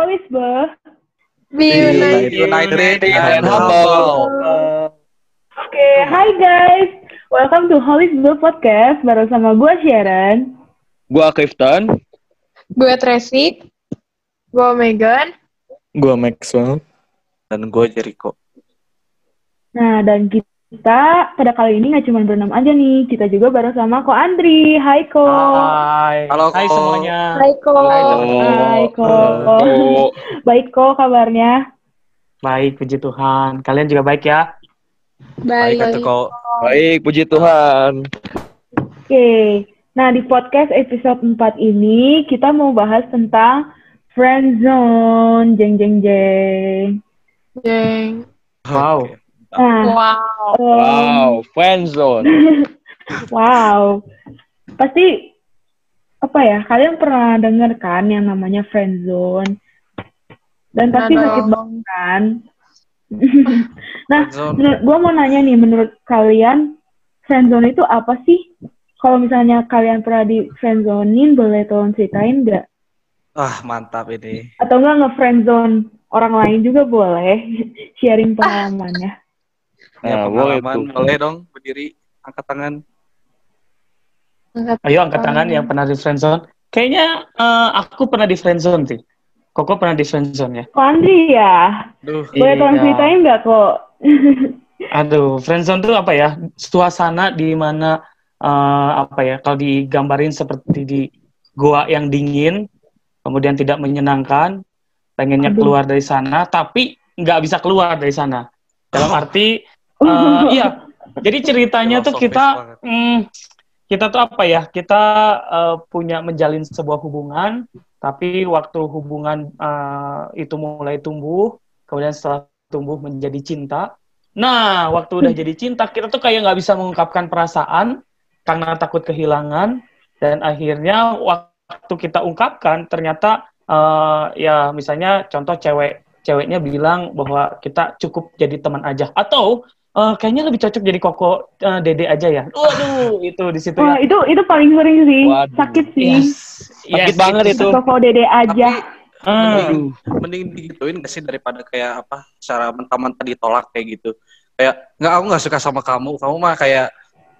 Holisbe. Be united. United and humble. Oke, hai guys. Welcome to Holisbe Podcast baru sama gue Sharon. Gua Clifton. Gue Tracy. Gue Megan. Gua Maxwell. Dan gue Jericho. Nah, dan kita pada kali ini nggak cuma berenam aja nih. Kita juga bareng sama Ko Andri. Hai Ko. Hai. Halo, Hai Ko. semuanya. Hai Ko. Hai Ko. Baik Ko kabarnya. Baik, puji Tuhan. Kalian juga baik ya? Baik. Baik, kok. Baik, puji Tuhan. Oke. Nah, di podcast episode 4 ini kita mau bahas tentang friend zone. Jeng jeng jeng. Jeng. Wow. Oke. Nah, Wow. em, Wow, friend zone. Wow. Pasti apa ya? Kalian pernah dengar kan yang namanya friend zone? Dan pasti Pernah sakit dong. banget kan? nah, gua mau nanya nih, menurut kalian friend zone itu apa sih? Kalau misalnya kalian pernah di friend zonein, boleh tolong ceritain nggak? Ah, mantap ini. Atau nggak nge-friend zone orang lain juga boleh sharing pengalamannya. Ya, Nah, boleh pengalaman. tuh. Boleh dong berdiri, angkat tangan. Angkat Ayo angkat tangan yang pernah di friendzone. Kayaknya eh, aku pernah di friendzone sih. Koko pernah di friendzone ya? Kok Andri ya? Duh, Boleh tolong Iya. ceritain nggak kok? Aduh, friendzone tuh apa ya? Suasana di mana eh, apa ya? Kalau digambarin seperti di goa yang dingin, kemudian tidak menyenangkan, pengennya Aduh. keluar dari sana, tapi nggak bisa keluar dari sana. Dalam arti, eh, iya. Jadi ceritanya tuh kita, hmm, kita tuh apa ya? Kita eh, punya menjalin sebuah hubungan, tapi waktu hubungan eh, itu mulai tumbuh, kemudian setelah tumbuh menjadi cinta. Nah, waktu udah jadi cinta, kita tuh kayak nggak bisa mengungkapkan perasaan karena takut kehilangan, dan akhirnya waktu kita ungkapkan, ternyata eh, ya misalnya contoh cewek, ceweknya bilang bahwa kita cukup jadi teman aja, atau eh, kayaknya lebih cocok jadi koko eh, dede aja ya. Waduh, itu di situ Wah, ya. itu itu paling sering sih. Waduh. Sakit sih. Yes, Sakit yes, banget itu. Toko dede aja. Hmm. mending, mending digituin gak sih daripada kayak apa secara mentah-mentah ditolak kayak gitu kayak nggak aku nggak suka sama kamu kamu mah kayak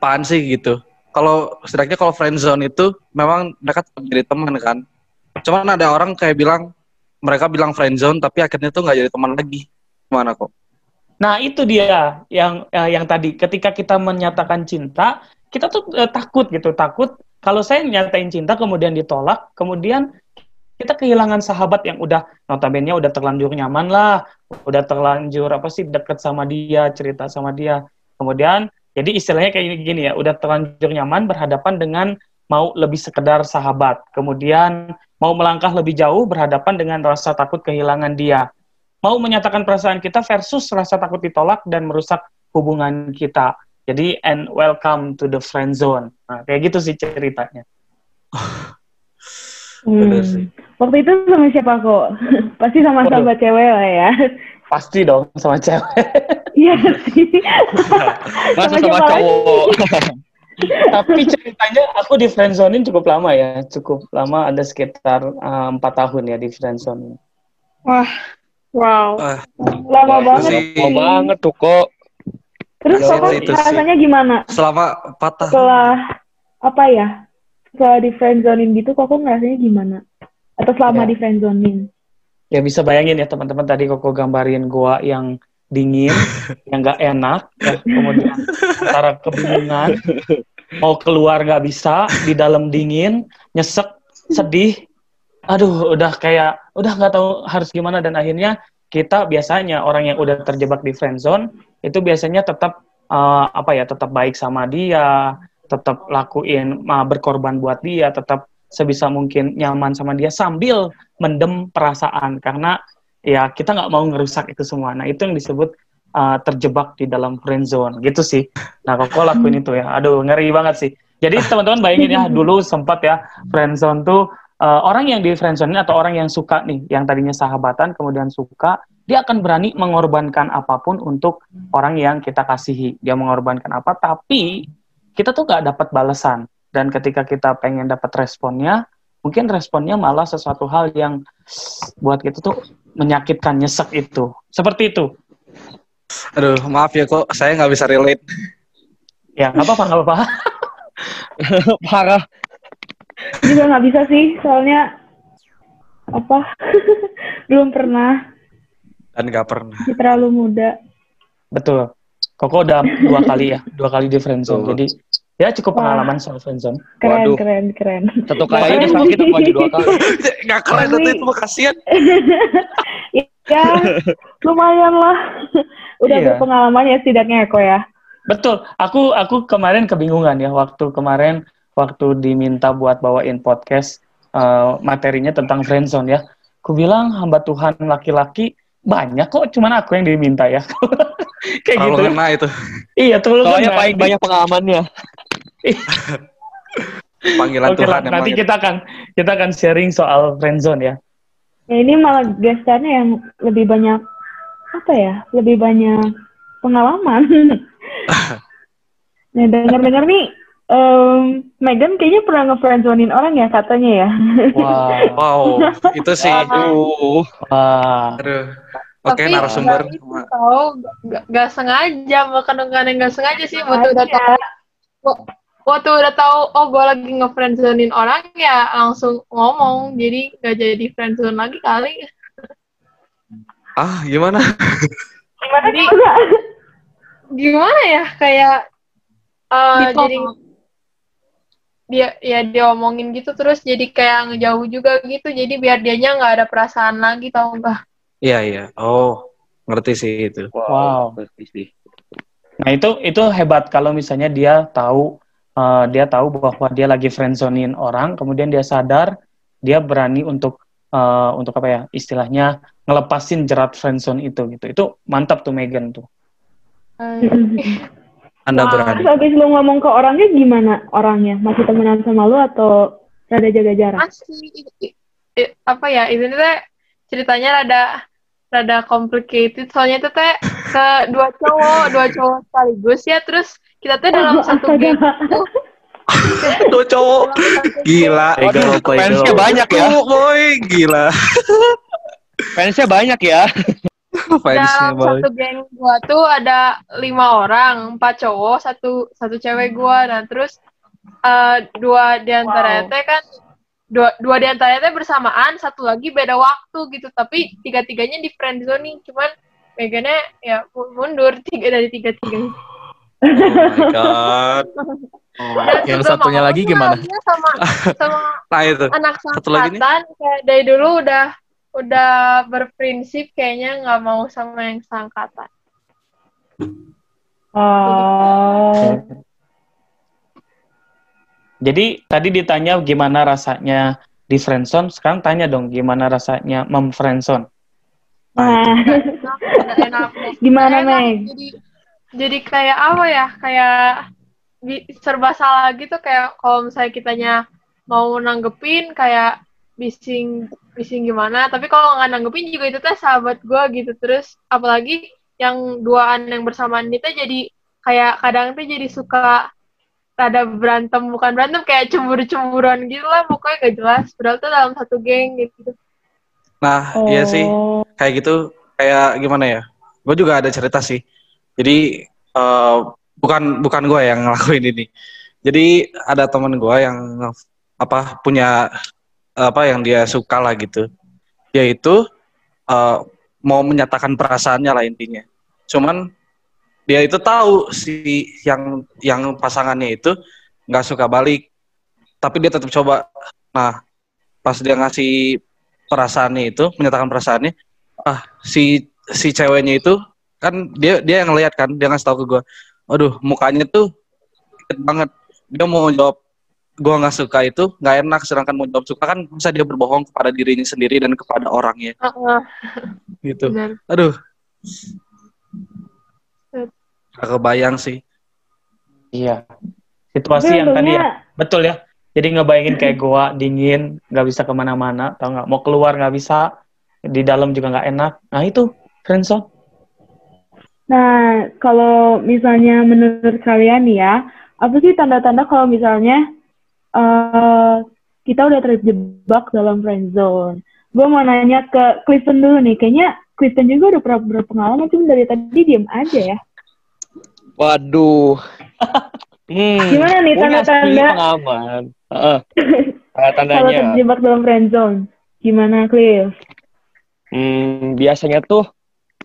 apaan sih gitu kalau setidaknya kalau friendzone itu memang mereka tetap jadi teman kan cuman ada orang kayak bilang mereka bilang friendzone tapi akhirnya tuh nggak jadi teman lagi. Gimana kok? Nah, itu dia yang eh, yang tadi. Ketika kita menyatakan cinta, kita tuh eh, takut gitu, takut kalau saya nyatain cinta kemudian ditolak, kemudian kita kehilangan sahabat yang udah notabene udah terlanjur nyaman lah, udah terlanjur apa sih deket sama dia, cerita sama dia. Kemudian jadi istilahnya kayak gini, gini ya, udah terlanjur nyaman berhadapan dengan mau lebih sekedar sahabat. Kemudian mau melangkah lebih jauh berhadapan dengan rasa takut kehilangan dia mau menyatakan perasaan kita versus rasa takut ditolak dan merusak hubungan kita. Jadi and welcome to the friend zone. Nah, kayak gitu sih ceritanya. Hmm. sih. Waktu itu sama siapa kok? Pasti sama Waduh. sahabat cewek lah ya. Pasti dong sama cewek. Iya sih. Masa Sama sama cowok. Tapi ceritanya aku di friend zonein cukup lama ya, cukup lama ada sekitar eh, empat tahun ya di friend zone. Wah. Wow. ah, Lama banget sih. sih. Mau banget tuh kok. Terus Itu kok sih, itu sih. rasanya gimana? selama patah Setelah apa ya? Setelah di friendzonin gitu kok ngerasanya gimana? Atau selama Ya. di friendzonin? Ya bisa bayangin ya teman-teman tadi koko gambarin gua yang dingin, yang nggak enak, ya, kemudian antara kebingungan, mau keluar nggak bisa, di dalam dingin, nyesek, sedih, aduh udah kayak udah nggak tahu harus gimana. Dan akhirnya kita biasanya orang yang udah terjebak di friend zone itu biasanya tetap eh, apa ya tetap baik sama dia, tetap lakuin uh, berkorban buat dia, tetap sebisa mungkin nyaman sama dia sambil mendem perasaan. Karena ya kita nggak mau ngerusak itu semua. Nah itu yang disebut uh, terjebak di dalam friend zone gitu sih. Nah kok lakuin itu ya, aduh ngeri banget sih. Jadi teman-teman bayangin ya dulu sempat ya friend zone tuh uh, orang yang di friend zone atau orang yang suka nih, yang tadinya sahabatan kemudian suka, dia akan berani mengorbankan apa pun untuk orang yang kita kasihi. Dia mengorbankan apa, tapi kita tuh nggak dapat balasan. Dan ketika kita pengen dapat responnya, mungkin responnya malah sesuatu hal yang buat kita tuh menyakitkan nyesek itu seperti itu Aduh, maaf ya kok saya nggak bisa relate. ya nggak apa-apa nggak apa-apa Parah. Juga nggak bisa sih, soalnya apa? Belum pernah, Dan nggak pernah. masih terlalu muda. betul Koko udah dua kali ya dua kali di friendzone jadi ya cukup Wah. pengalaman soal friendzone Keren, Waduh. keren, keren. Satu kali udah sakit apalagi dua kali. Nggak keren Tapi- itu kasihan. ya, lumayan lah. Udah Iya. berpengalaman ya setidaknya ya, kok ya. Betul. Aku aku kemarin kebingungan ya waktu kemarin waktu diminta buat bawain podcast eh, materinya tentang friendzone ya. Aku bilang hamba Tuhan laki-laki banyak kok, cuman aku yang diminta ya. Kayak Terlalu gitu. itu. Iya, terlalu Soalnya kena. paling banyak pengalamannya. Panggilan Oke Tuhan nanti kita akan kita akan sharing soal friendzone ya. Ya, ini malah gestarnya yang lebih banyak, apa ya, lebih banyak pengalaman. nah, denger-denger nih, em, Megan kayaknya pernah nge-friendzonin orang ya katanya ya. Wah. Wow, itu sih. Aduh. Wah. Aduh. Oke, Tapi narasumber. nggak- nggak sengaja, bukan kadang nggak sengaja sih. Waktu udah tahu, waktu udah tahu, oh gue lagi nge-friendzonin orang ya langsung ngomong, jadi nggak jadi friendzone lagi kali. Ah, gimana? Gimana Jadi-? Gimana ya, kayak eh, Ditolak. jadi dia ya dia omongin gitu terus jadi kayak ngejauh juga gitu, jadi biar dianya nggak ada perasaan lagi tau nggak? Iya, iya. Oh, ngerti sih itu. Wow. Ngerti sih. Nah, itu itu hebat kalau misalnya dia tahu eh, dia tahu bahwa dia lagi friendzonin orang, kemudian dia sadar, dia berani untuk eh, untuk apa ya? Istilahnya ngelepasin jerat friendzone itu gitu. Itu mantap tuh Megan tuh. Anda Wah. berani. Terus habis lu ngomong ke orangnya gimana orangnya? Masih temenan sama lu atau rada jaga jarak? masih apa ya ini teh ceritanya rada rada complicated soalnya itu teh ke dua cowok dua cowok sekaligus ya terus kita teh dalam Oh, satu geng Tuh cowok. Gila. Fansnya banyak ya. Tuh, boy. Gila. Fansnya banyak ya. Fansnya, dalam satu geng gua tuh ada lima orang empat cowok satu satu cewek gua nah terus eh, dua di antara teh kan dua dua di antara teh bersamaan satu lagi beda waktu gitu tapi tiga tiganya di friend zoning cuman Megannya ya mu- mundur tiga dari tiga tiganya Oh my god. Dan Yang satunya lagi gimana? sama sama Nah itu. anak Satu lagi nih. kayak dari dulu udah udah berprinsip kayaknya nggak mau sama yang sangkatan. Oh. Jadi tadi ditanya gimana rasanya di friendzone, sekarang tanya dong gimana rasanya memfriendzone. Nah, Nggak enak. gimana. Meg? Jadi jadi kayak apa ya? Kayak serba salah gitu kayak kalau misalnya kitanya mau nanggepin kayak bising bising gimana tapi kalau nggak nanggepin juga itu teh sahabat gue gitu terus apalagi yang duaan yang bersamaan itu jadi kayak kadang tuh jadi suka rada berantem bukan berantem kayak cemburu-cemburuan gitu lah pokoknya gak jelas padahal tuh dalam satu geng gitu Nah, Oh. iya sih. Kayak gitu, kayak gimana ya? Gue juga ada cerita sih. Jadi eh, bukan bukan gue yang ngelakuin ini. Jadi ada teman gue yang apa punya apa yang dia suka lah gitu. Dia itu eh, mau menyatakan perasaannya lah intinya. Cuman dia itu tahu si yang yang pasangannya itu nggak suka balik, tapi dia tetap coba. Nah, pas dia ngasih perasaannya itu menyatakan perasaannya ah si si ceweknya itu kan dia dia yang ngeliat kan dia ngasih tahu ke gue aduh mukanya tuh banget dia mau jawab gue nggak suka itu nggak enak sedangkan mau jawab suka kan bisa dia berbohong kepada dirinya sendiri dan kepada orangnya Heeh, gitu benar. aduh gak kebayang sih Iya. Situasi yang tadi ya, betul ya. Jadi ngebayangin kayak gua dingin, nggak bisa ke mana-mana, tau nggak? Mau keluar nggak bisa, di dalam juga nggak enak. Nah itu friendzone. Nah, kalau misalnya menurut kalian nih ya, apa sih tanda-tanda kalau misalnya eh kita udah terjebak dalam friend zone. Gue mau nanya ke Clifton dulu nih. Kayaknya Clifton juga udah pernah berpengalaman, cuma dari tadi diem aja ya. Waduh. Hmm, Gimana nih tanda-tanda pengalaman. Heeh. kalau Tanda-tandanya. terjebak dalam friend zone? Gimana, Cliff? Hmm, biasanya tuh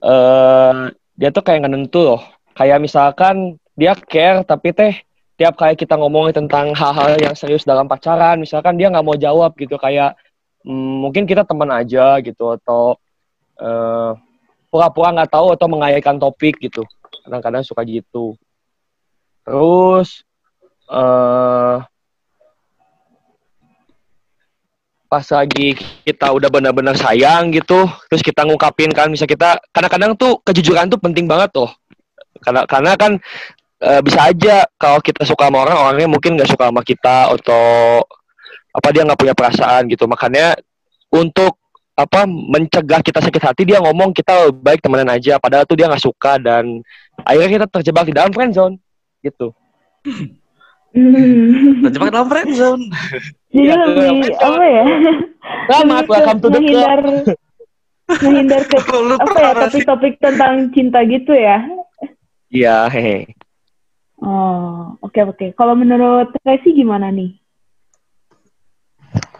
eh dia tuh kayak nggak nentu loh. Kayak misalkan dia care tapi teh tiap kali kita ngomongin tentang hal-hal yang serius dalam pacaran, misalkan dia nggak mau jawab gitu kayak hmm, mungkin kita teman aja gitu atau eh, pura-pura nggak tahu atau mengalihkan topik gitu. Kadang-kadang suka gitu. Terus eh pas lagi kita udah benar-benar sayang gitu, terus kita ngungkapin kan, bisa kita kadang-kadang tuh kejujuran tuh penting banget tuh. Karena karena kan eh, bisa aja kalau kita suka sama orang, orangnya mungkin nggak suka sama kita atau apa dia nggak punya perasaan gitu. Makanya untuk apa mencegah kita sakit hati dia ngomong kita baik temenan aja padahal tuh dia nggak suka dan akhirnya kita terjebak di dalam friendzone gitu Hmm. Terjebak dalam friend zone. Jadi Iya, lebih apa ya? selamat welcome to the club menghindar ke apa ya topik-topik tentang cinta gitu ya. iya hehe Oh, oke oke. Kalau menurut Tracy gimana nih?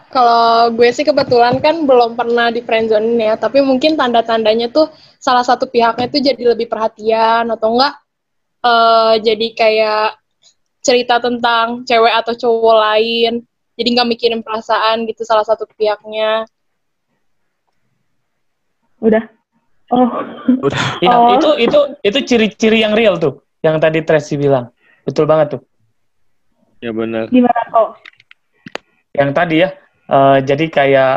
Kalau gue sih kebetulan kan belum pernah di friendzone ya, tapi mungkin tanda-tandanya tuh salah satu pihaknya tuh jadi lebih perhatian atau enggak eh jadi kayak cerita tentang cewek atau cowok lain, jadi nggak mikirin perasaan gitu salah satu pihaknya. Udah. Oh, Ya, Oh. itu itu itu ciri-ciri yang real tuh, yang tadi Tracy bilang. Betul banget tuh. ya benar gimana kok? Yang tadi ya, eh, jadi kayak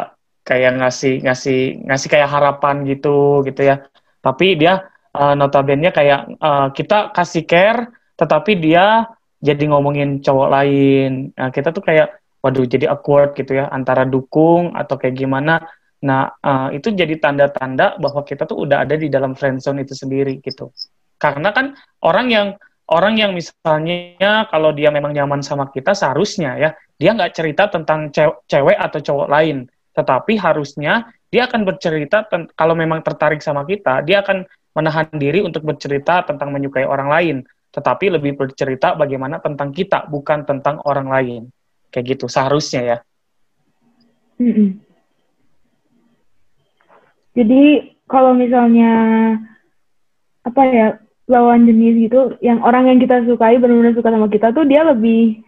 kayak ngasih ngasih ngasih kayak harapan gitu gitu ya. Tapi dia eh, notabene kayak eh, kita kasih care, tetapi dia jadi ngomongin cowok lain. Nah, kita tuh kayak waduh jadi awkward gitu ya antara dukung atau kayak gimana. Nah, eh, itu jadi tanda-tanda bahwa kita tuh udah ada di dalam friendzone itu sendiri gitu. Karena kan orang yang orang yang misalnya kalau dia memang nyaman sama kita seharusnya ya dia nggak cerita tentang cew- cewek atau cowok lain, tetapi harusnya dia akan bercerita kalau memang tertarik sama kita, dia akan menahan diri untuk bercerita tentang menyukai orang lain, tetapi lebih bercerita bagaimana tentang kita, bukan tentang orang lain. Kayak gitu seharusnya ya. Jadi kalau misalnya apa ya lawan jenis gitu, yang orang yang kita sukai benar-benar suka sama kita tuh dia lebih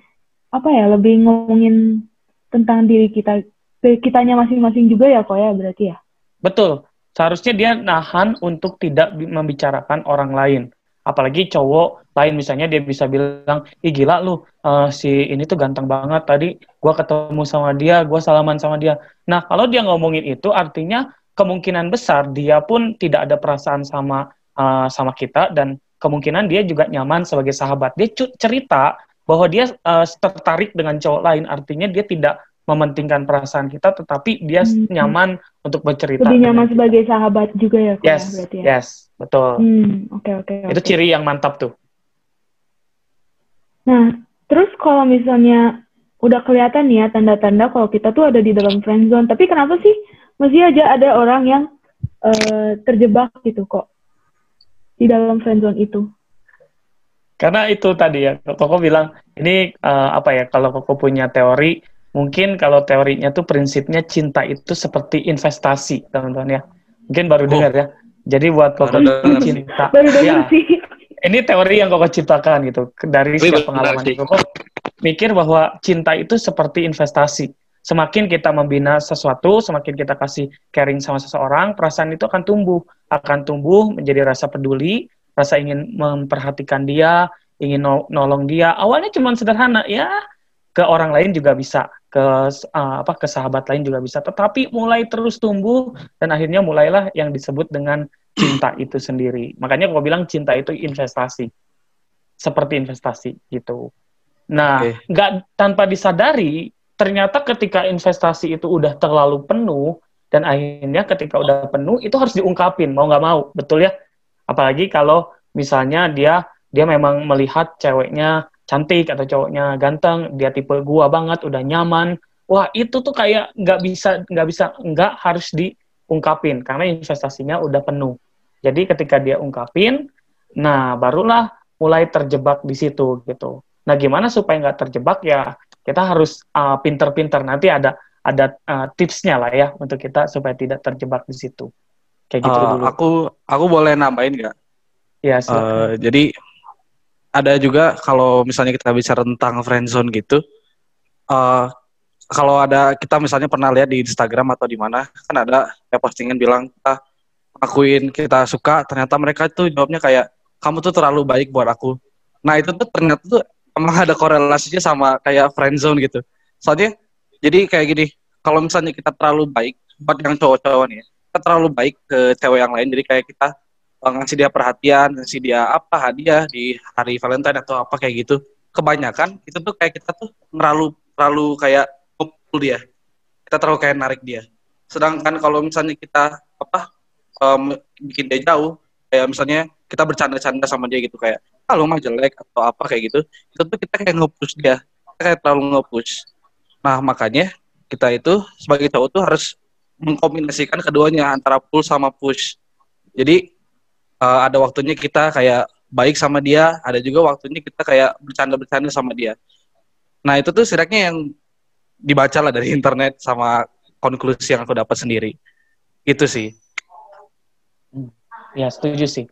apa ya lebih ngomongin tentang diri kita kitanya masing-masing juga ya kok ya berarti ya. Betul. Seharusnya dia nahan untuk tidak bi- membicarakan orang lain. Apalagi cowok lain misalnya dia bisa bilang, ih gila lu, eh, si ini tuh ganteng banget. Tadi gua ketemu sama dia, gua salaman sama dia. Nah kalau dia ngomongin itu artinya kemungkinan besar dia pun tidak ada perasaan sama eh, sama kita dan kemungkinan dia juga nyaman sebagai sahabat. Dia cerita bahwa dia eh, tertarik dengan cowok lain, artinya dia tidak mementingkan perasaan kita, tetapi dia Hmm. nyaman untuk bercerita. Lebih nyaman kita. sebagai sahabat juga ya ya Yes, berarti ya. yes, betul. Hmm, oke oke. Itu ciri yang mantap tuh. Nah, terus kalau misalnya udah kelihatan nih ya tanda-tanda kalau kita tuh ada di dalam friend zone, tapi kenapa sih masih aja ada orang yang eh, terjebak gitu kok di dalam friend zone itu? Karena itu tadi ya, Koko bilang, ini eh, apa ya, kalau Koko punya teori, mungkin kalau teorinya tuh prinsipnya cinta itu seperti investasi, teman-teman ya. Mungkin baru Oh. dengar ya. Jadi buat Koko Baru dengar cinta. Baru denger ya, sih. ini teori yang Koko ciptakan gitu. Dari pengalaman. Koko mikir bahwa cinta itu seperti investasi. Semakin kita membina sesuatu, semakin kita kasih caring sama seseorang, perasaan itu akan tumbuh. Akan tumbuh menjadi rasa peduli, rasa ingin memperhatikan dia, ingin no- nolong dia. Awalnya cuma sederhana, ya ke orang lain juga bisa, ke eh, apa ke sahabat lain juga bisa. Tetapi mulai terus tumbuh dan akhirnya mulailah yang disebut dengan cinta itu sendiri. Makanya kalau bilang cinta itu investasi, seperti investasi gitu. Nah, nggak tanpa disadari, ternyata ketika investasi itu udah terlalu penuh dan akhirnya ketika udah penuh itu harus diungkapin mau nggak mau, betul ya? Apalagi kalau misalnya dia dia memang melihat ceweknya cantik atau cowoknya ganteng, dia tipe gua banget, udah nyaman, wah itu tuh kayak nggak bisa nggak bisa nggak harus diungkapin karena investasinya udah penuh. Jadi ketika dia ungkapin, nah barulah mulai terjebak di situ gitu. Nah gimana supaya nggak terjebak ya kita harus uh, pinter-pinter nanti ada ada uh, tipsnya lah ya untuk kita supaya tidak terjebak di situ. Kayak gitu Uh, dulu. aku aku boleh nambahin nggak? ya, Eh, silakan. jadi ada juga kalau misalnya kita bicara tentang friendzone gitu, eh kalau ada kita misalnya pernah lihat di Instagram atau di mana kan ada ya postingan bilang kita akuin kita suka, ternyata mereka tuh jawabnya kayak kamu tuh terlalu baik buat aku. Nah itu tuh ternyata tuh emang ada korelasinya sama kayak friendzone gitu. Soalnya jadi kayak gini, kalau misalnya kita terlalu baik buat yang cowok-cowok nih, kita terlalu baik ke cewek yang lain, jadi kayak kita uh, ngasih dia perhatian, ngasih dia apa hadiah di hari Valentine atau apa kayak gitu. Kebanyakan itu tuh kayak kita tuh terlalu terlalu kayak ngumpul dia. Kita terlalu kayak narik dia. Sedangkan kalau misalnya kita apa um, bikin dia jauh, kayak misalnya kita bercanda-canda sama dia gitu kayak lu mah jelek atau apa kayak gitu, itu tuh kita kayak nge-push dia. Kita kayak terlalu nge-push. Nah, makanya kita itu sebagai cowok tuh harus mengkombinasikan keduanya antara pull sama push. Jadi uh, ada waktunya kita kayak baik sama dia, ada juga waktunya kita kayak bercanda-bercanda sama dia. Nah itu tuh setidaknya yang dibaca lah dari internet sama konklusi yang aku dapat sendiri. Itu sih. Ya, setuju sih.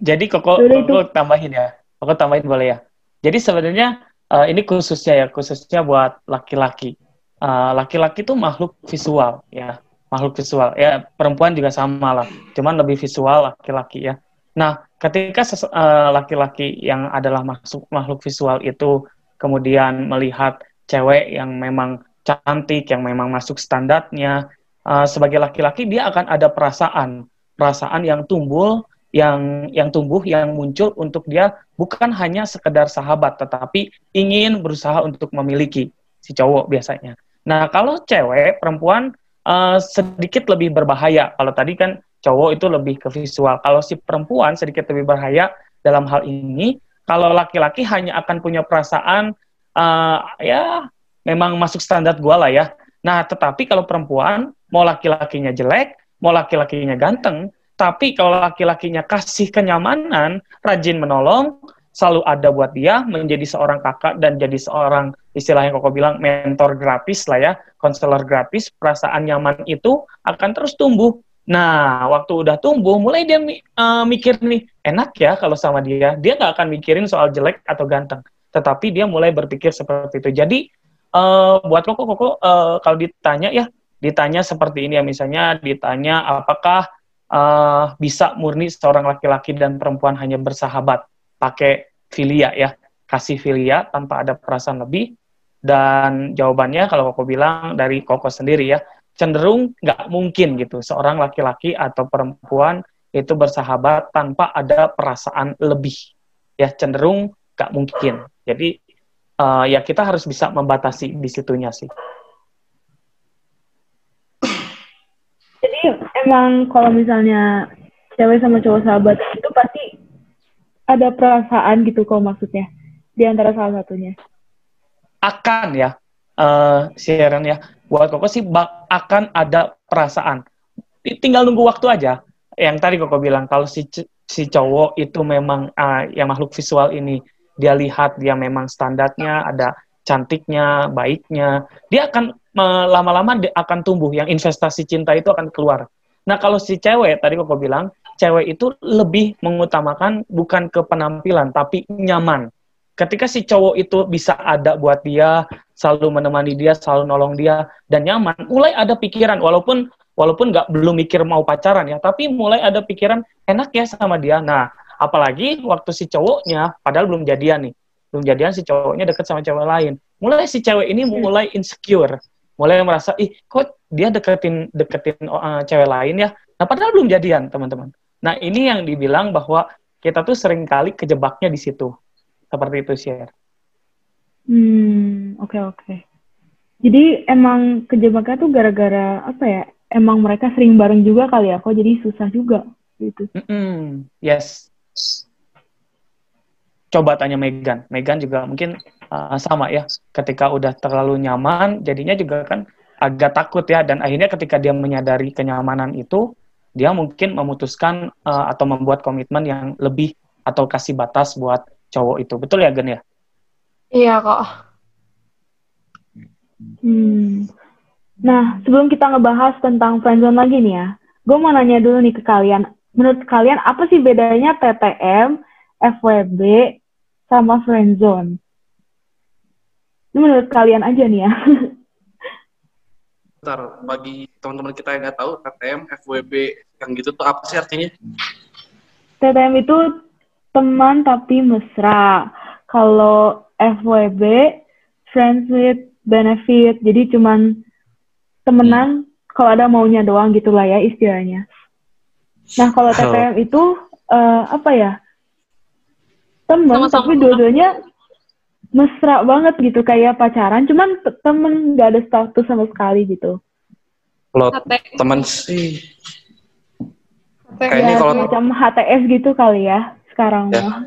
Jadi koko, koko tambahin ya. Koko tambahin boleh ya. Jadi sebenarnya eh, ini khususnya ya, khususnya buat laki-laki. Eh, laki-laki tuh makhluk visual ya, makhluk visual. Ya perempuan juga sama lah, cuman lebih visual laki-laki ya. Nah, ketika ses- eh, laki-laki yang adalah masuk makhluk visual itu kemudian melihat cewek yang memang cantik, yang memang masuk standarnya, eh, sebagai laki-laki dia akan ada perasaan, perasaan yang tumbuh, yang yang tumbuh, yang muncul untuk dia bukan hanya sekedar sahabat, tetapi ingin berusaha untuk memiliki si cowok biasanya. Nah, kalau cewek, perempuan eh, sedikit lebih berbahaya. Kalau tadi kan cowok itu lebih ke visual. Kalau si perempuan sedikit lebih berbahaya dalam hal ini. Kalau laki-laki hanya akan punya perasaan eh, ya memang masuk standar gua lah ya. Nah, tetapi kalau perempuan mau laki-lakinya jelek, mau laki-lakinya ganteng, tapi kalau laki-lakinya kasih kenyamanan, rajin menolong, selalu ada buat dia, menjadi seorang kakak dan jadi seorang istilahnya koko bilang mentor gratis lah ya, konselor gratis, perasaan nyaman itu akan terus tumbuh. Nah, waktu udah tumbuh, mulai dia eh, mikir nih, enak ya kalau sama dia. Dia nggak akan mikirin soal jelek atau ganteng, tetapi dia mulai berpikir seperti itu. Jadi, eh, buat koko koko eh, kalau ditanya ya, ditanya seperti ini ya, misalnya ditanya apakah eh, bisa murni seorang laki-laki dan perempuan hanya bersahabat pakai filia ya, kasih filia tanpa ada perasaan lebih. Dan jawabannya kalau Koko bilang dari Koko sendiri ya, cenderung nggak mungkin gitu seorang laki-laki atau perempuan itu bersahabat tanpa ada perasaan lebih. Ya cenderung nggak mungkin. Jadi eh, ya kita harus bisa membatasi di situnya sih. Jadi emang kalau misalnya cewek sama cowok sahabat itu pasti ada perasaan gitu kok maksudnya di antara salah satunya. akan ya eh Sharon ya. Buat Koko sih bak- akan ada perasaan. Ti- tinggal nunggu waktu aja. Yang tadi Koko bilang kalau si si cowok itu memang ah, yang makhluk visual ini dia lihat dia memang standarnya ada cantiknya baiknya dia akan lama-lama akan tumbuh. Yang investasi cinta itu akan keluar nah kalau si cewek tadi Koko bilang cewek itu lebih mengutamakan bukan ke penampilan tapi nyaman ketika si cowok itu bisa ada buat dia, selalu menemani dia, selalu nolong dia dan nyaman, mulai ada pikiran walaupun walaupun nggak belum mikir mau pacaran ya, tapi mulai ada pikiran enak ya sama dia. Nah, apalagi waktu si cowoknya padahal belum jadian nih. Belum jadian si cowoknya deket sama cewek lain. Mulai si cewek ini mulai insecure, mulai merasa ih kok dia deketin deketin uh, cewek lain ya. Nah, padahal belum jadian, teman-teman. Nah, ini yang dibilang bahwa kita tuh sering kali kejebaknya di situ. Seperti itu, share. Hmm, oke oke. Jadi emang kejebaknya tuh gara-gara apa ya? Emang mereka sering bareng juga kali ya, kok jadi susah juga gitu. Mm-mm. Yes. coba tanya Megan. Megan juga mungkin uh, sama ya. Ketika udah terlalu nyaman, jadinya juga kan agak takut ya. Dan akhirnya ketika dia menyadari kenyamanan itu, dia mungkin memutuskan uh, atau membuat komitmen yang lebih atau kasih batas buat cowok itu. Betul ya, Gen ya? Iya kok. Hmm. Nah, sebelum kita ngebahas tentang friendzone lagi nih ya, gue mau nanya dulu nih ke kalian. Menurut kalian apa sih bedanya TTM, FWB, sama friendzone? Ini menurut kalian aja nih ya. Bentar, bagi teman-teman kita yang nggak tahu, KTM, FWB, yang gitu tuh apa sih artinya? TTM itu teman tapi mesra. Kalau FWB, friends with benefit. Jadi cuman temenan kalau ada maunya doang gitulah ya istilahnya. Nah kalau TTM itu uh, apa ya? Temen Sama-sama. tapi dua-duanya mesra banget gitu kayak pacaran, cuman te- temen nggak ada status sama sekali gitu. Kalau HT, teman sih. Kayaknya ya, kalau- macam HTS gitu kali ya sekarang Ya.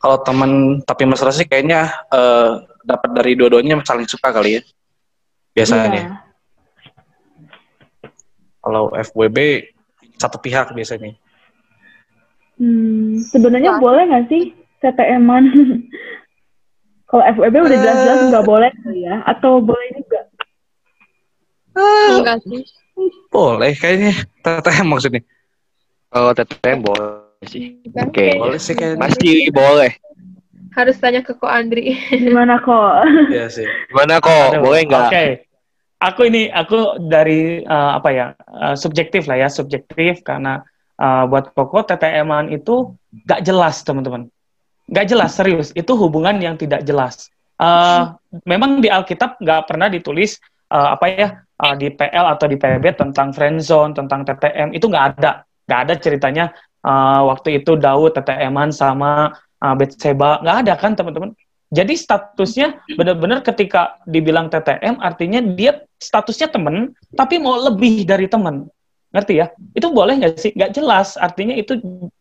kalau teman tapi mesra sih kayaknya eh, dapat dari dua-duanya saling suka kali ya. Biasanya. Iya. Kalau FWB satu pihak biasanya. Hmm, sebenarnya Wah. boleh nggak sih TTM-an? Kalau FWB udah Eh. jelas-jelas nggak boleh ya? Atau boleh juga? Enggak sih. Boleh kayaknya. TTM maksudnya. Kalau TTM boleh sih. Oke. kayak Boleh sih kayaknya. Pasti boleh. harus tanya ke Ko Andri. Gimana kok? Iya sih. Gimana kok? Boleh nggak? Oke. Aku ini aku dari eh, apa ya eh, subjektif lah ya subjektif karena eh, buat Koko TTM-an itu gak jelas teman-teman, gak jelas serius itu hubungan yang tidak jelas. Eh, memang di Alkitab nggak pernah ditulis eh, apa ya eh, di PL atau di PB tentang friendzone tentang TTM itu nggak ada, nggak ada ceritanya eh, waktu itu Daud TTM-an sama uh, Betseba nggak ada kan teman-teman. Jadi statusnya benar-benar ketika dibilang TTM artinya dia statusnya temen tapi mau lebih dari temen. Ngerti ya? Itu boleh nggak sih? Nggak jelas. Artinya itu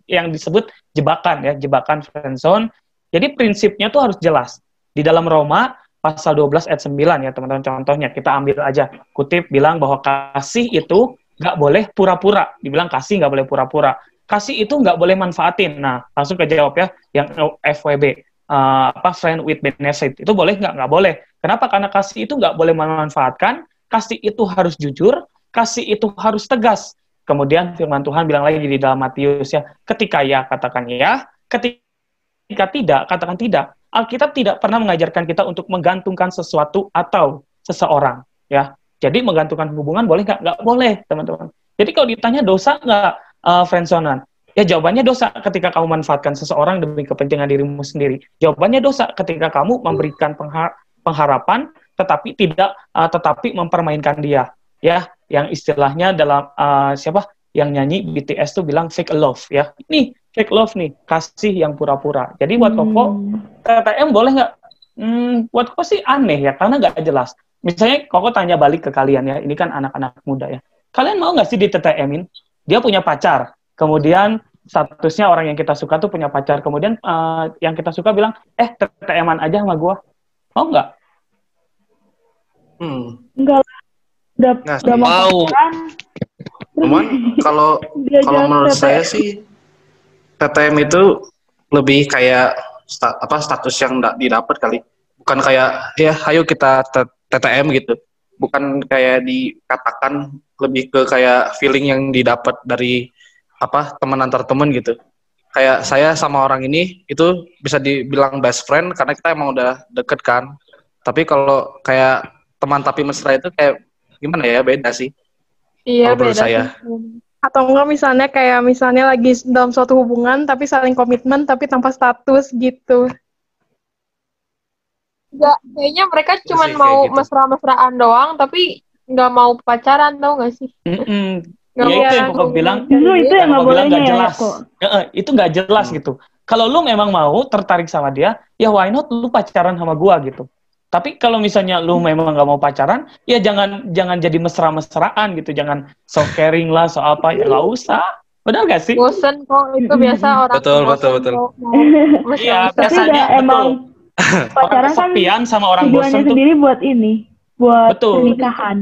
yang disebut jebakan ya, jebakan friendzone. Jadi prinsipnya tuh harus jelas. Di dalam Roma pasal 12 ayat 9 ya teman-teman contohnya kita ambil aja. Kutip bilang bahwa kasih itu nggak boleh pura-pura. Dibilang kasih nggak boleh pura-pura. Kasih itu nggak boleh manfaatin. Nah langsung ke jawab ya yang FWB uh, apa friend with benefit. Itu boleh nggak? Nggak boleh. Kenapa? Karena kasih itu nggak boleh memanfaatkan. Kasih itu harus jujur. Kasih itu harus tegas kemudian firman Tuhan bilang lagi di dalam Matius ya ketika ya katakan ya ketika tidak katakan tidak. Alkitab tidak pernah mengajarkan kita untuk menggantungkan sesuatu atau seseorang ya. Jadi menggantungkan hubungan boleh nggak? Nggak boleh teman-teman. Jadi kalau ditanya dosa nggak uh, friendzonean Ya jawabannya dosa ketika kamu manfaatkan seseorang demi kepentingan dirimu sendiri. Jawabannya dosa ketika kamu memberikan pengha- pengharapan tetapi tidak uh, tetapi mempermainkan dia. Ya, yang istilahnya dalam uh, siapa yang nyanyi BTS tuh bilang fake love ya. Ini fake love nih, kasih yang pura-pura. Jadi buat Koko Hmm. TTM boleh nggak? Hmm, buat Koko sih aneh ya karena nggak jelas. Misalnya Koko tanya balik ke kalian ya, ini kan anak-anak muda ya. Kalian mau nggak sih di TTM-in? Dia punya pacar, kemudian statusnya orang yang kita suka tuh punya pacar, kemudian eh, yang kita suka bilang, eh TTM-an aja sama gua. Mau nggak? Hmm. Enggak lah. Udah, sih. mau. Cuman kalau kalau menurut TTM. saya sih TTM itu lebih kayak sta- apa status yang nggak didapat kali. Bukan kayak ya ayo kita TTM gitu. Bukan kayak dikatakan lebih ke kayak feeling yang didapat dari apa teman antar teman gitu. Kayak saya sama orang ini itu bisa dibilang best friend karena kita emang udah deket kan. Tapi kalau kayak teman tapi mesra itu kayak gimana ya beda sih. Iya, Kalau menurut beda saya. sih. Atau enggak misalnya kayak misalnya lagi dalam suatu hubungan tapi saling komitmen tapi tanpa status gitu. Enggak, kayaknya mereka cuma sih, kayak mau gitu. mesra-mesraan doang tapi nggak mau pacaran tau gak sih? Mm-mm. Nggak Ya, mau itu yang hubungan bilang, Justru itu yang nggak nggak ya jelas. kok. Ya, itu nggak jelas Hmm. gitu. Kalau lu memang mau tertarik sama dia, ya why not lu pacaran sama gua gitu. Tapi kalau misalnya lu memang nggak mau pacaran, ya jangan jangan jadi mesra-mesraan gitu, jangan so caring lah, so apa ya nggak usah. Benar gak sih? bosen kok itu biasa orang Betul, bosen betul, betul. Iya, biasanya betul. emang Orang pacaran kan kesepian sama orang bosen tuh. sendiri buat ini, buat Betul. pernikahan.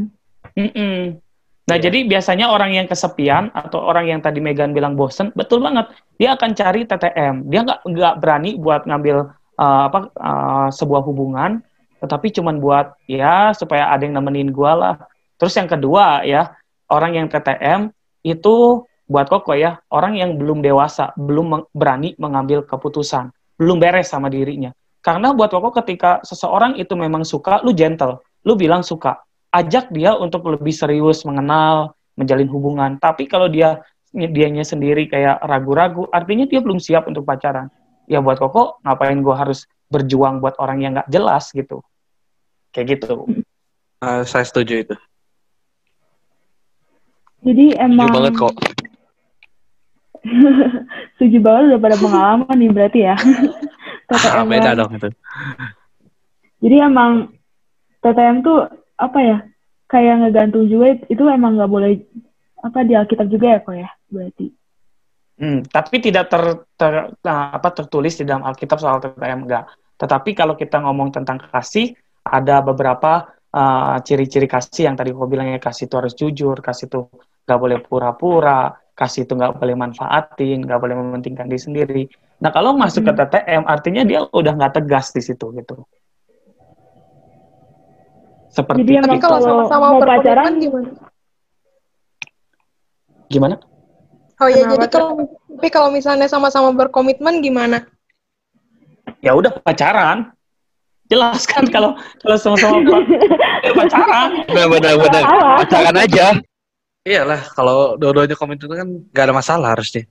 Mm-mm. Nah, jadi biasanya orang yang kesepian atau orang yang tadi Megan bilang bosen, betul banget. Dia akan cari TTM. Dia nggak nggak berani buat ngambil uh, apa uh, sebuah hubungan, tetapi cuman buat ya supaya ada yang nemenin gua lah. Terus yang kedua ya, orang yang TTM itu buat koko ya, orang yang belum dewasa, belum berani mengambil keputusan, belum beres sama dirinya. Karena buat koko ketika seseorang itu memang suka, lu gentle, lu bilang suka, ajak dia untuk lebih serius mengenal, menjalin hubungan. Tapi kalau dia dianya sendiri kayak ragu-ragu, artinya dia belum siap untuk pacaran. Ya buat koko, ngapain gue harus berjuang buat orang yang nggak jelas gitu. Kayak gitu. Eh, saya setuju itu. Jadi Setuju emang banget kok. setuju banget udah pada pengalaman nih berarti ya. TTM Ah, beda banget. dong itu. Jadi emang TTM tuh apa ya? Kayak ngegantung juga itu emang nggak boleh apa di Alkitab juga ya kok ya berarti. Hmm, tapi tidak ter, ter- nah, apa tertulis di dalam Alkitab soal TTM enggak. Tetapi kalau kita ngomong tentang kasih, ada beberapa uh, ciri-ciri kasih yang tadi gue bilang ya kasih itu harus jujur, kasih itu nggak boleh pura-pura, kasih itu nggak boleh manfaatin, nggak boleh mementingkan diri sendiri. Nah kalau masuk ke Hmm. TTM artinya dia udah nggak tegas di situ gitu. Seperti Jadi emang kalau sama-sama mau pacaran gimana? gimana? Oh ya, Kenapa jadi kalau tapi kalau misalnya sama-sama berkomitmen gimana? Ya udah pacaran. Jelas kan kalau kalau sama-sama ya pacaran. Benar benar. Pacaran aja. Iyalah, kalau dua-duanya komitmen kan nggak ada masalah harusnya.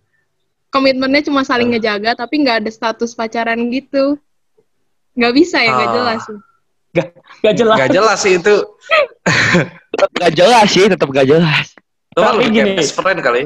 Komitmennya cuma saling ngejaga, tapi nggak ada status pacaran gitu. Nggak bisa ya, nggak Ah. jelas. sih. Gak jelas. Nggak jelas sih itu. Tetap gak jelas sih, tetap gak jelas. Itu kan Tapi gini. best friend kali.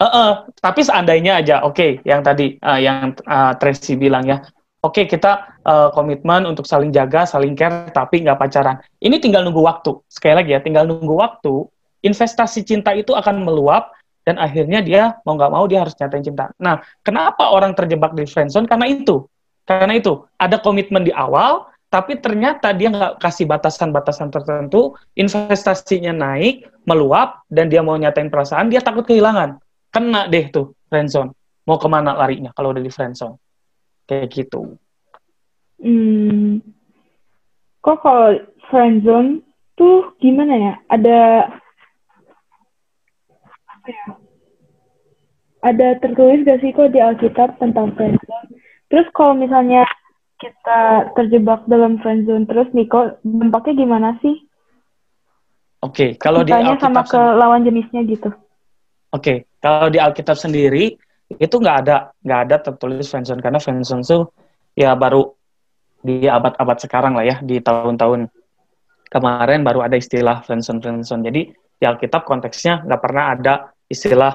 Heeh, tapi seandainya aja, oke, yang tadi eh, yang eh, Tracy bilang ya, oke kita eh, komitmen untuk saling jaga, saling care, tapi nggak pacaran. Ini tinggal nunggu waktu. Sekali lagi ya, tinggal nunggu waktu. Investasi cinta itu akan meluap dan akhirnya dia mau nggak mau dia harus nyatain cinta. Nah, kenapa orang terjebak di friendzone? Karena itu, karena itu ada komitmen di awal, tapi ternyata dia nggak kasih batasan-batasan tertentu, investasinya naik, meluap, dan dia mau nyatain perasaan, dia takut kehilangan kena deh tuh friendzone. Mau ke mana larinya kalau udah di friendzone? Kayak gitu. Hmm. Kok kalau friendzone tuh gimana ya? Ada apa ya? Ada tertulis gak sih kok di Alkitab tentang friendzone? Terus kalau misalnya kita terjebak dalam friendzone terus nih kok dampaknya gimana sih? Oke, kalau di Kitanya sama Alkitab ke lawan jenisnya gitu. Oke, kalau di Alkitab sendiri itu nggak ada nggak ada tertulis friendzone karena friendzone tuh ya baru di abad-abad sekarang lah ya di tahun-tahun kemarin baru ada istilah friendzone friendzone. Jadi di Alkitab konteksnya nggak pernah ada istilah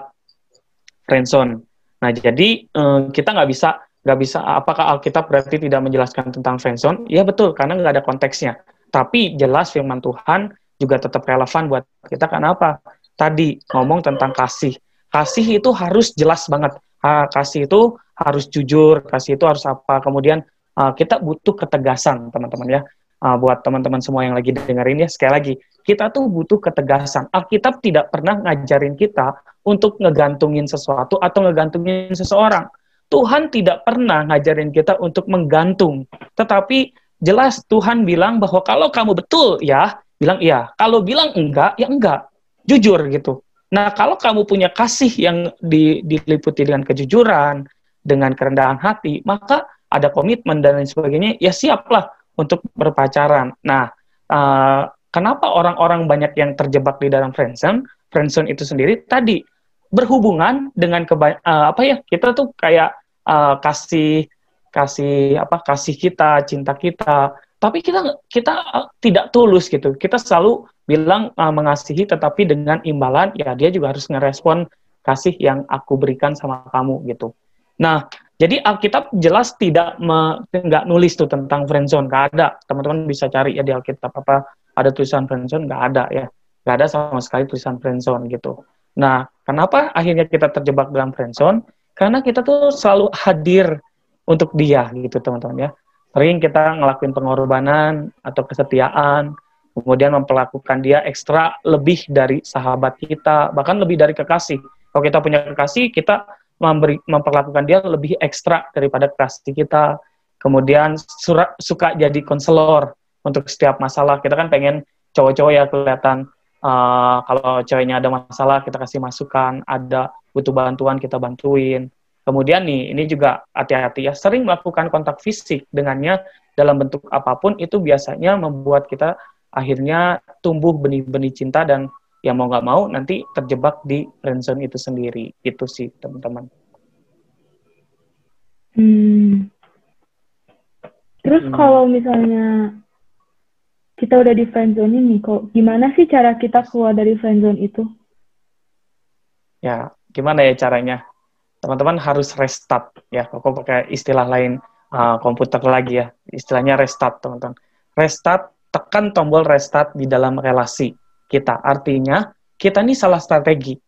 friendzone. Nah jadi eh, kita nggak bisa nggak bisa apakah Alkitab berarti tidak menjelaskan tentang friendzone? Ya betul karena nggak ada konteksnya. Tapi jelas firman Tuhan juga tetap relevan buat kita karena apa? Tadi ngomong tentang kasih. Kasih itu harus jelas banget. Kasih itu harus jujur, kasih itu harus apa. Kemudian kita butuh ketegasan, teman-teman ya. Buat teman-teman semua yang lagi dengerin ya, sekali lagi, kita tuh butuh ketegasan. Alkitab tidak pernah ngajarin kita untuk ngegantungin sesuatu atau ngegantungin seseorang. Tuhan tidak pernah ngajarin kita untuk menggantung. Tetapi jelas Tuhan bilang bahwa kalau kamu betul ya, bilang iya. Kalau bilang enggak, ya enggak. Jujur gitu. Nah, kalau kamu punya kasih yang di- diliputi dengan kejujuran, dengan kerendahan hati, maka ada komitmen dan lain sebagainya, ya siaplah untuk berpacaran. Nah, eh, kenapa orang-orang banyak yang terjebak di dalam friendzone? Friendzone itu sendiri tadi berhubungan dengan keba- eh, apa ya? Kita tuh kayak eh, kasih kasih apa? Kasih kita, cinta kita, tapi kita kita eh, tidak tulus gitu. Kita selalu bilang eh, mengasihi, tetapi dengan imbalan ya dia juga harus ngerespon kasih yang aku berikan sama kamu gitu. Nah, jadi Alkitab jelas tidak me- nggak nulis tuh tentang friendzone, nggak ada. Teman-teman bisa cari ya di Alkitab apa ada tulisan friendzone, nggak ada ya, nggak ada sama sekali tulisan friendzone gitu. Nah, Kenapa akhirnya kita terjebak dalam friendzone? Karena kita tuh selalu hadir untuk dia gitu teman-teman ya. Sering kita ngelakuin pengorbanan atau kesetiaan, kemudian memperlakukan dia ekstra lebih dari sahabat kita, bahkan lebih dari kekasih. Kalau kita punya kekasih, kita memberi, memperlakukan dia lebih ekstra daripada kekasih kita. Kemudian surat, suka jadi konselor untuk setiap masalah. Kita kan pengen cowok-cowok ya kelihatan uh, kalau ceweknya ada masalah kita kasih masukan, ada butuh bantuan kita bantuin. Kemudian nih, ini juga hati-hati ya, sering melakukan kontak fisik dengannya dalam bentuk apa pun itu biasanya membuat kita akhirnya tumbuh benih-benih cinta dan ya mau nggak mau nanti terjebak di friendzone itu sendiri itu sih teman-teman. Hmm. Terus hmm. kalau misalnya kita udah di friendzone ini, kok gimana sih cara kita keluar dari friendzone itu? Ya, gimana ya caranya? Teman-teman harus restart ya. Kok pakai istilah lain uh, komputer lagi ya. Istilahnya restart, teman-teman. Restart tekan tombol restart di dalam relasi kita. Artinya, kita ini salah strategi.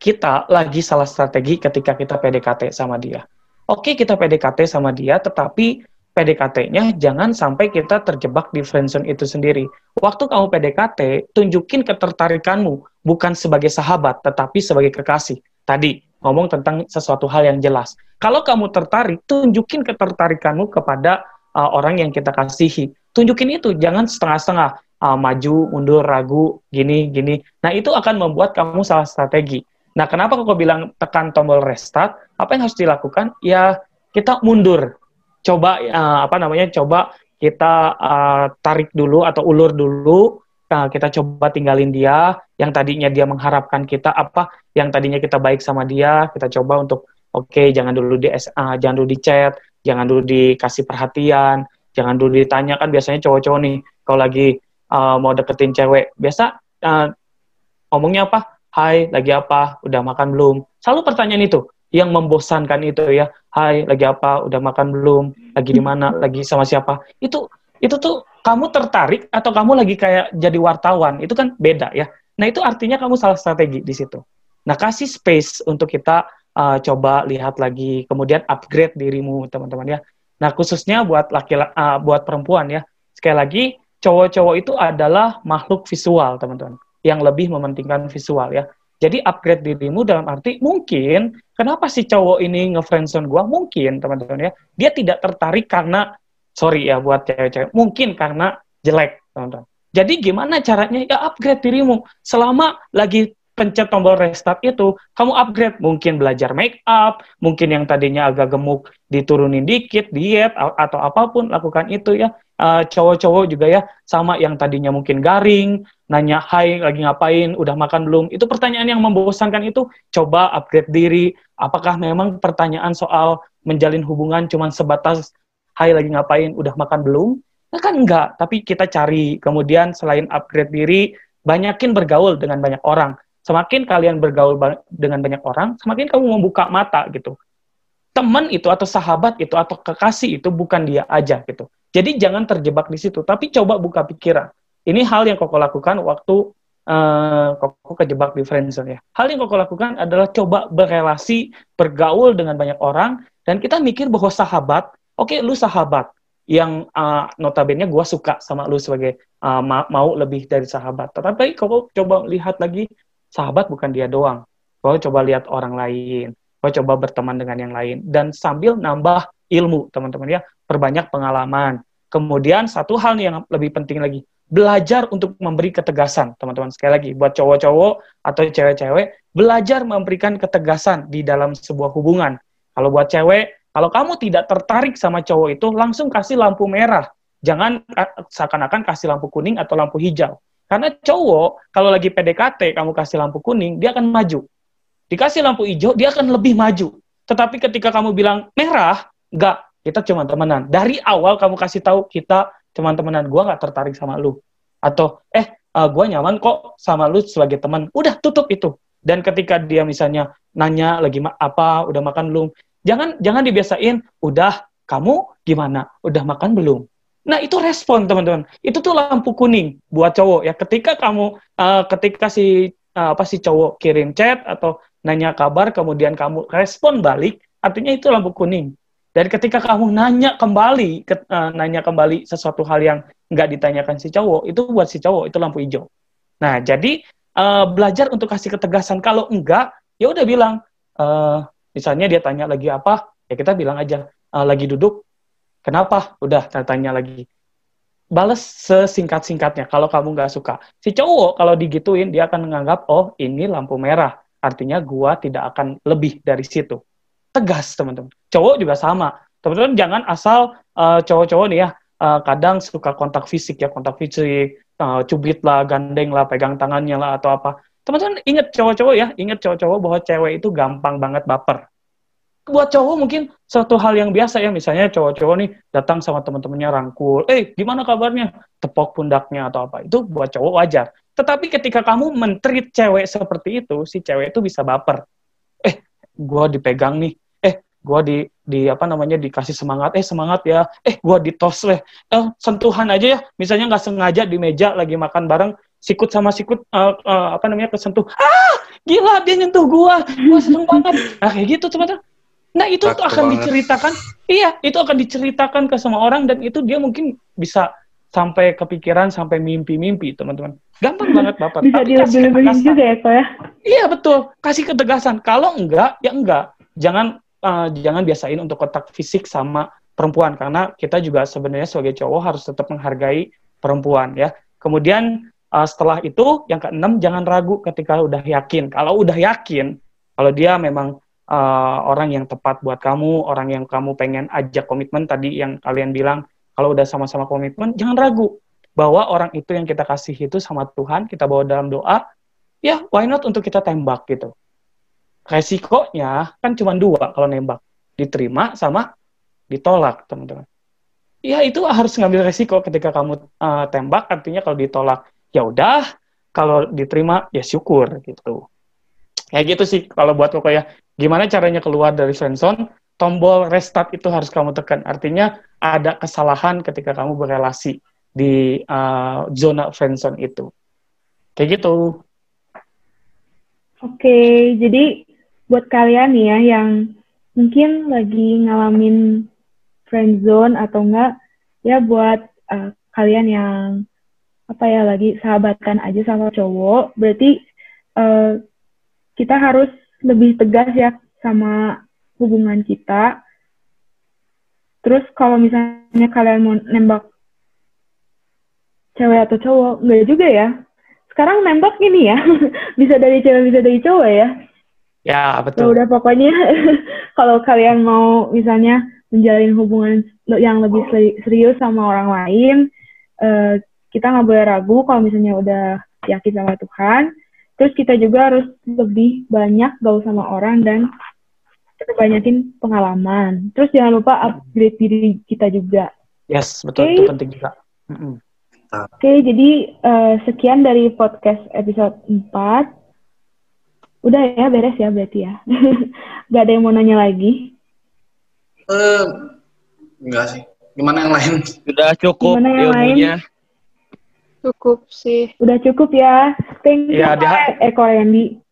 Kita lagi salah strategi ketika kita PDKT sama dia. Oke, kita PDKT sama dia, tetapi PDKT-nya jangan sampai kita terjebak di friendzone itu sendiri. Waktu kamu PDKT, tunjukin ketertarikanmu bukan sebagai sahabat, tetapi sebagai kekasih. Tadi ngomong tentang sesuatu hal yang jelas. Kalau kamu tertarik, tunjukin ketertarikanmu kepada uh, orang yang kita kasihi tunjukin itu jangan setengah-setengah uh, maju mundur ragu gini gini. Nah itu akan membuat kamu salah strategi. Nah kenapa kok bilang tekan tombol restart? Apa yang harus dilakukan? Ya kita mundur. Coba uh, apa namanya coba kita uh, tarik dulu atau ulur dulu. Uh, kita coba tinggalin dia. Yang tadinya dia mengharapkan kita apa? Yang tadinya kita baik sama dia kita coba untuk oke okay, jangan dulu di uh, jangan dulu di chat jangan dulu dikasih perhatian jangan dulu ditanya kan biasanya cowok-cowok nih kalau lagi uh, mau deketin cewek biasa uh, ngomongnya apa? Hai lagi apa? Udah makan belum? Selalu pertanyaan itu yang membosankan itu ya. Hai lagi apa? Udah makan belum? Lagi di mana? Lagi sama siapa? Itu itu tuh kamu tertarik atau kamu lagi kayak jadi wartawan? Itu kan beda ya. Nah itu artinya kamu salah strategi di situ. Nah kasih space untuk kita uh, coba lihat lagi kemudian upgrade dirimu teman-teman ya Nah, khususnya buat laki uh, buat perempuan ya. Sekali lagi, cowok-cowok itu adalah makhluk visual, teman-teman, yang lebih mementingkan visual ya. Jadi upgrade dirimu dalam arti mungkin kenapa si cowok ini ngefriendzone gua? Mungkin, teman-teman ya. Dia tidak tertarik karena sorry ya buat cewek-cewek, mungkin karena jelek, teman-teman. Jadi gimana caranya ya upgrade dirimu selama lagi pencet tombol restart itu, kamu upgrade. Mungkin belajar make up, mungkin yang tadinya agak gemuk diturunin dikit, diet, atau apa pun, lakukan itu ya. Uh, cowok-cowok juga ya, sama yang tadinya mungkin garing, nanya, hai, lagi ngapain, udah makan belum? Itu pertanyaan yang membosankan itu, coba upgrade diri. Apakah memang pertanyaan soal menjalin hubungan cuma sebatas, hai, lagi ngapain, udah makan belum? Nah, kan enggak, tapi kita cari. Kemudian selain upgrade diri, banyakin bergaul dengan banyak orang Semakin kalian bergaul dengan banyak orang, semakin kamu membuka mata gitu. Teman itu atau sahabat itu atau kekasih itu bukan dia aja gitu. Jadi jangan terjebak di situ, tapi coba buka pikiran. Ini hal yang Koko lakukan waktu uh, Koko kejebak di friendzone ya. Hal yang Koko lakukan adalah coba berrelasi, bergaul dengan banyak orang, dan kita mikir bahwa sahabat, oke okay, lu sahabat, yang uh, notabene gue suka sama lu sebagai uh, ma mau lebih dari sahabat. Tetapi kau coba lihat lagi sahabat bukan dia doang. Kau coba lihat orang lain, kau coba berteman dengan yang lain, dan sambil nambah ilmu, teman-teman ya, perbanyak pengalaman. Kemudian satu hal yang lebih penting lagi, belajar untuk memberi ketegasan, teman-teman. Sekali lagi, buat cowok-cowok atau cewek-cewek, belajar memberikan ketegasan di dalam sebuah hubungan. Kalau buat cewek, kalau kamu tidak tertarik sama cowok itu, langsung kasih lampu merah. Jangan seakan-akan kasih lampu kuning atau lampu hijau. Karena cowok, kalau lagi PDKT, kamu kasih lampu kuning, dia akan maju. Dikasih lampu hijau, dia akan lebih maju. Tetapi ketika kamu bilang merah, enggak, kita cuma temenan. Dari awal kamu kasih tahu kita cuma temenan, gue nggak tertarik sama lu. Atau, eh, uh, gue nyaman kok sama lu sebagai teman. Udah, tutup itu. Dan ketika dia misalnya nanya lagi apa, udah makan belum, jangan jangan dibiasain, udah, kamu gimana? Udah makan belum? Nah, itu respon, teman-teman. Itu tuh lampu kuning buat cowok ya. Ketika kamu uh, ketika si uh, apa si cowok kirim chat atau nanya kabar, kemudian kamu respon balik, artinya itu lampu kuning. Dan ketika kamu nanya kembali, ke, uh, nanya kembali sesuatu hal yang nggak ditanyakan si cowok, itu buat si cowok itu lampu hijau. Nah, jadi uh, belajar untuk kasih ketegasan. Kalau enggak, ya udah bilang, uh, misalnya dia tanya lagi apa, ya kita bilang aja uh, lagi duduk. Kenapa? Udah tanya lagi. Balas sesingkat-singkatnya kalau kamu nggak suka. Si cowok kalau digituin dia akan menganggap oh ini lampu merah Artinya gua tidak akan lebih dari situ. Tegas, teman-teman. Cowok juga sama. Teman-teman jangan asal uh, cowok-cowok nih ya, uh, kadang suka kontak fisik ya, kontak fisik, uh, cubit lah, gandeng lah, pegang tangannya lah atau apa. Teman-teman ingat cowok-cowok ya, ingat cowok-cowok bahwa cewek itu gampang banget baper. Buat cowok mungkin suatu hal yang biasa ya, misalnya cowok-cowok nih datang sama teman-temannya rangkul, eh gimana kabarnya? Tepok pundaknya atau apa. Itu buat cowok wajar. Tetapi ketika kamu mentreat cewek seperti itu, si cewek itu bisa baper. Eh, gue dipegang nih. Eh, gue di di apa namanya dikasih semangat. Eh, semangat ya. Eh, gue ditos leh. Eh, sentuhan aja ya. Misalnya nggak sengaja di meja lagi makan bareng, sikut sama sikut uh, uh, apa namanya kesentuh. Ah, gila dia nyentuh gue. Gue seneng banget. Nah, kayak gitu teman-teman. Nah, itu tuh akan banget. diceritakan. Iya, itu akan diceritakan ke semua orang dan itu dia mungkin bisa sampai kepikiran sampai mimpi-mimpi teman-teman. Gampang banget bapak. Bisa dilebih-lebihin juga ya kok ya? Iya betul. Kasih ketegasan. Kalau enggak ya enggak. Jangan uh, jangan biasain untuk kontak fisik sama perempuan karena kita juga sebenarnya sebagai cowok harus tetap menghargai perempuan ya. Kemudian uh, setelah itu yang keenam jangan ragu ketika udah yakin. Kalau udah yakin kalau dia memang uh, orang yang tepat buat kamu orang yang kamu pengen ajak komitmen tadi yang kalian bilang kalau udah sama-sama komitmen, jangan ragu bahwa orang itu yang kita kasih itu sama Tuhan, kita bawa dalam doa, ya why not untuk kita tembak gitu. Resikonya kan cuma dua kalau nembak, diterima sama ditolak, teman-teman. Ya itu harus ngambil resiko ketika kamu uh, tembak, artinya kalau ditolak, ya udah, kalau diterima ya syukur gitu. Kayak gitu sih kalau buat koko ya. Gimana caranya keluar dari friendzone? tombol restart itu harus kamu tekan. Artinya ada kesalahan ketika kamu berelasi di uh, zona friendzone itu. Kayak gitu. Oke, jadi buat kalian ya yang mungkin lagi ngalamin friendzone atau enggak, ya buat uh, kalian yang apa ya lagi sahabatan aja sama cowok, berarti uh, kita harus lebih tegas ya sama hubungan kita. Terus kalau misalnya kalian mau nembak cewek atau cowok, enggak juga ya. Sekarang nembak ini ya, bisa dari cewek, bisa dari cowok ya. Ya, betul. Udah pokoknya kalau kalian mau misalnya menjalin hubungan yang lebih serius sama orang lain, uh, kita nggak boleh ragu kalau misalnya udah yakin sama Tuhan. Terus kita juga harus lebih banyak gaul sama orang dan kita banyakin pengalaman. Terus jangan lupa upgrade diri kita juga. Yes, betul okay. itu penting juga. Mm -hmm. Oke, okay, jadi uh, sekian dari podcast episode 4. Udah ya, beres ya berarti ya. Gak ada yang mau nanya lagi? Eh, uh, enggak sih. Gimana yang lain? Udah cukup Gimana yang ilmunya. Lain? Cukup sih. Udah cukup ya. Thank you, ya, dia... eh, Korendi.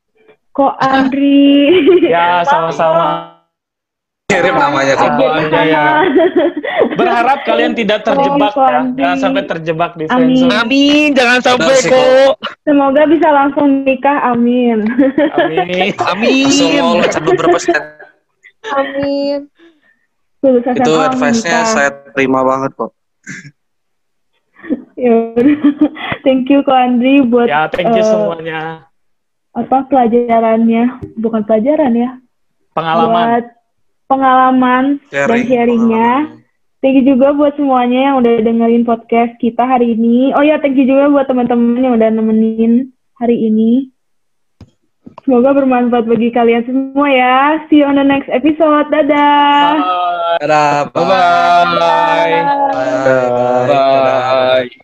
Kok Andri? ya, sama-sama. Kirim namanya kok. Ya, ya. Berharap kalian tidak terjebak ya. Jangan sampai terjebak di friendzone. Amin, jangan sampai kok. Semoga bisa langsung nikah, amin. Amin. Amin. Berapa Amin. Itu advice-nya saya terima banget kok. Ya thank you kok Andri buat ya thank you uh, semuanya. apa pelajarannya. Bukan pelajaran ya. Pengalaman. Buat pengalaman Sharing, dan sharingnya thank you juga buat semuanya yang udah dengerin podcast kita hari ini. Oh ya thank you juga buat teman-teman yang udah nemenin hari ini semoga bermanfaat bagi kalian semua ya see you on the next episode dadah dadah bye bye, bye. bye. bye. bye.